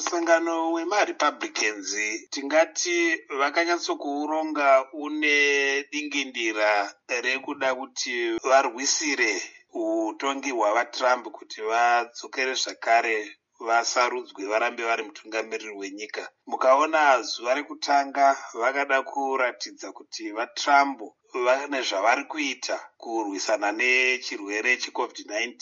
musangano wemarepublicans tingati vakanyatsokuuronga une dingindira rekuda kuti varwisire utongi hwavatrump kuti vadzokere zvakare vasarudzwe varambe vari mutungamiriri wenyika. Mukaona zuva rekutanga vakada kuratidza kuti vatrump vane zvavari kuita kurwisana nechirwere checovid-19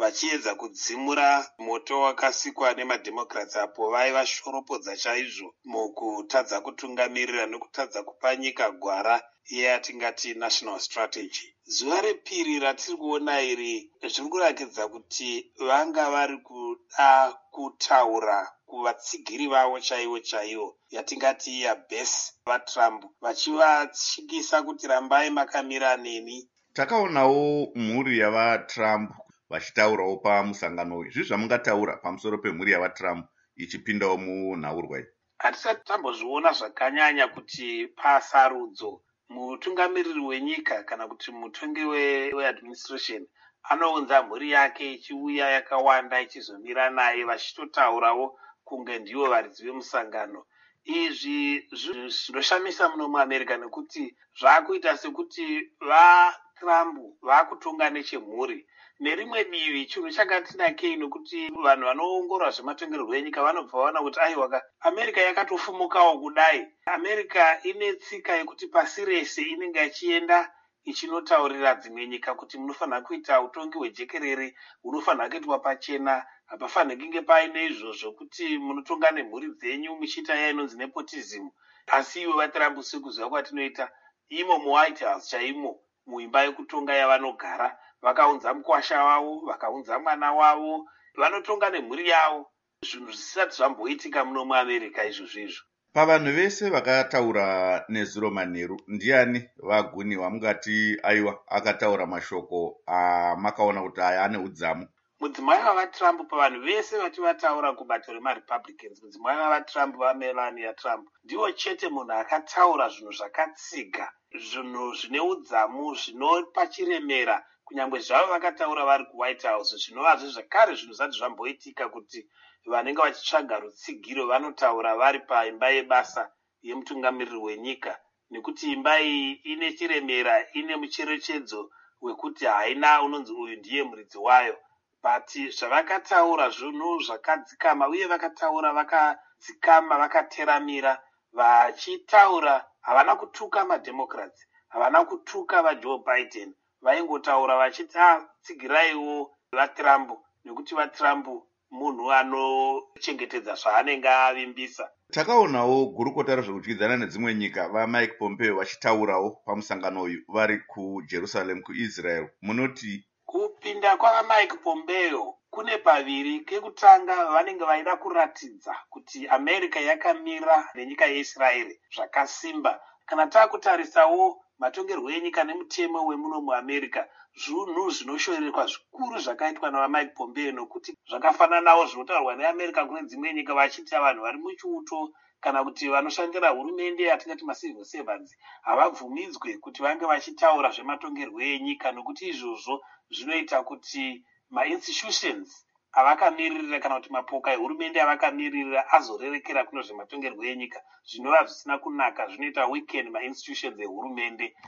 vachiedza kudzimura moto wakasikwa nemadhemocrats apo vaiva shoropodza chaizvo. Mukutadza kutungamirira nekutadza kupa nyika gwara yeyatingati national strategy. Zuva repiri ratiri kuona iri zviri kurakidza kuti vanga vari kuda kutaura kuvatsigiri vavo chaivo chaivo yatingati yabhesi vatrump vachivatyisa kuti rambai makamira neni takaonawo mhuri yavatrump vachitaurawo pamusangano uyu. Zvii zvamungataura pamusoro pemhuri yavatrump ichipindawo munhaurwa iyi. Hatisati tambozviona zvakanyanya kuti pasarudzo mutungamiriri wenyika kana kuti mutongi weadministration anounza mhuri yake ichiuya yakawanda ichizomira naye vachitotaurawo kunge ndivo varidzi vemusangano. Izvi zvinoshamisa muno muamerica nekuti zvaakuita sekuti vatrump vaakutonga nechemhuri. Nerimwe divi chinhu chakatinakei nokuti vanhu vanoongorora zvematongerwo enyika vanobva vaona kuti aiwaka america yakatofumukawo kudai. America ine tsika yekuti pasi rese inenge ichienda ichinotaurira dzimwe nyika kuti munofanira kuita utongi hwejekerere hunofanira kuitwa pachena. Hapafaniri kunge paine izvo zvokuti munotonga nemhuri dzenyu muchiita iya inonzi nepotism. Asi ivo vatrump sekuziva kwatinoita imo muwhite house chaimo muimba yekutonga yavanogara. Vakaunza mukwasha wavo vakaunza mwana wavo vanotonga nemhuri yavo. Zvinhu zvisati zvamboitika muno muamerica izvozvo izvo pavanhu vese vakataura nezuro manheru ndiani vaguni vamungati aiwa akataura mashoko amakaona kuti aya ane udzamu? Mudzimai wavatrump pavanhu vese vati vataura kubato remarepublicans mudzimai wavatrump vamelania trump ndiwo chete munhu akataura zvinhu zvakatsiga zvinhu zvine udzamu zvinopa chiremera kunyange zvavo vakataura vari kuwhite house zvinovazve zvakare zvinhu zvisati zvamboitika kuti vanenge vachitsvaga rutsigiro vanotaura vari paimba yebasa yemutungamiriri wenyika. Nekuti imba iyi ine chiremera ine mucherechedzo wekuti haina unonzi uyu ndiye muridzi wayo. But zvavakataura zvinhu zvakadzikama uye vakataura vakadzikama vakateramira vachitaura havana kutuka madhemocrats havana kutuka vajoe biden vaingotaura vachiti atsigiraiwo vatrump nekuti vatrump munhu anochengetedza zvaanenge avimbisa. Takaonawo gurukota rezvekudyidzana nedzimwe nyika vamike pompeo vachitaurawo pamusangano uyu vari kujerusalem kuisrael munoti kupinda kwavamike pompeo kune paviri kekutanga vanenge vaida kuratidza kuti america yakamira nenyika yeisraeri zvakasimba. Kana taakutarisawo matongerwo enyika nemutemo wemuno muamerica zvinhu zvinoshorerekwa zvikuru zvakaitwa navamike pompeo nokuti zvakafananawo zvinotaurwa neamerica kune dzimwe nyika vachiti vanhu vari muchiuto kana kuti vanoshandira hurumende yatingati macivil servants havabvumidzwe kuti vange vachitaura zvematongerwo enyika nokuti izvozvo zvinoita kuti mainstitutions avakamiririra kana kuti mapoka ehurumende avakamiririra azorerekera kuno zvematongerwo enyika zvinova zvisina kunaka zvinoita weekend mainstitutions ehurumende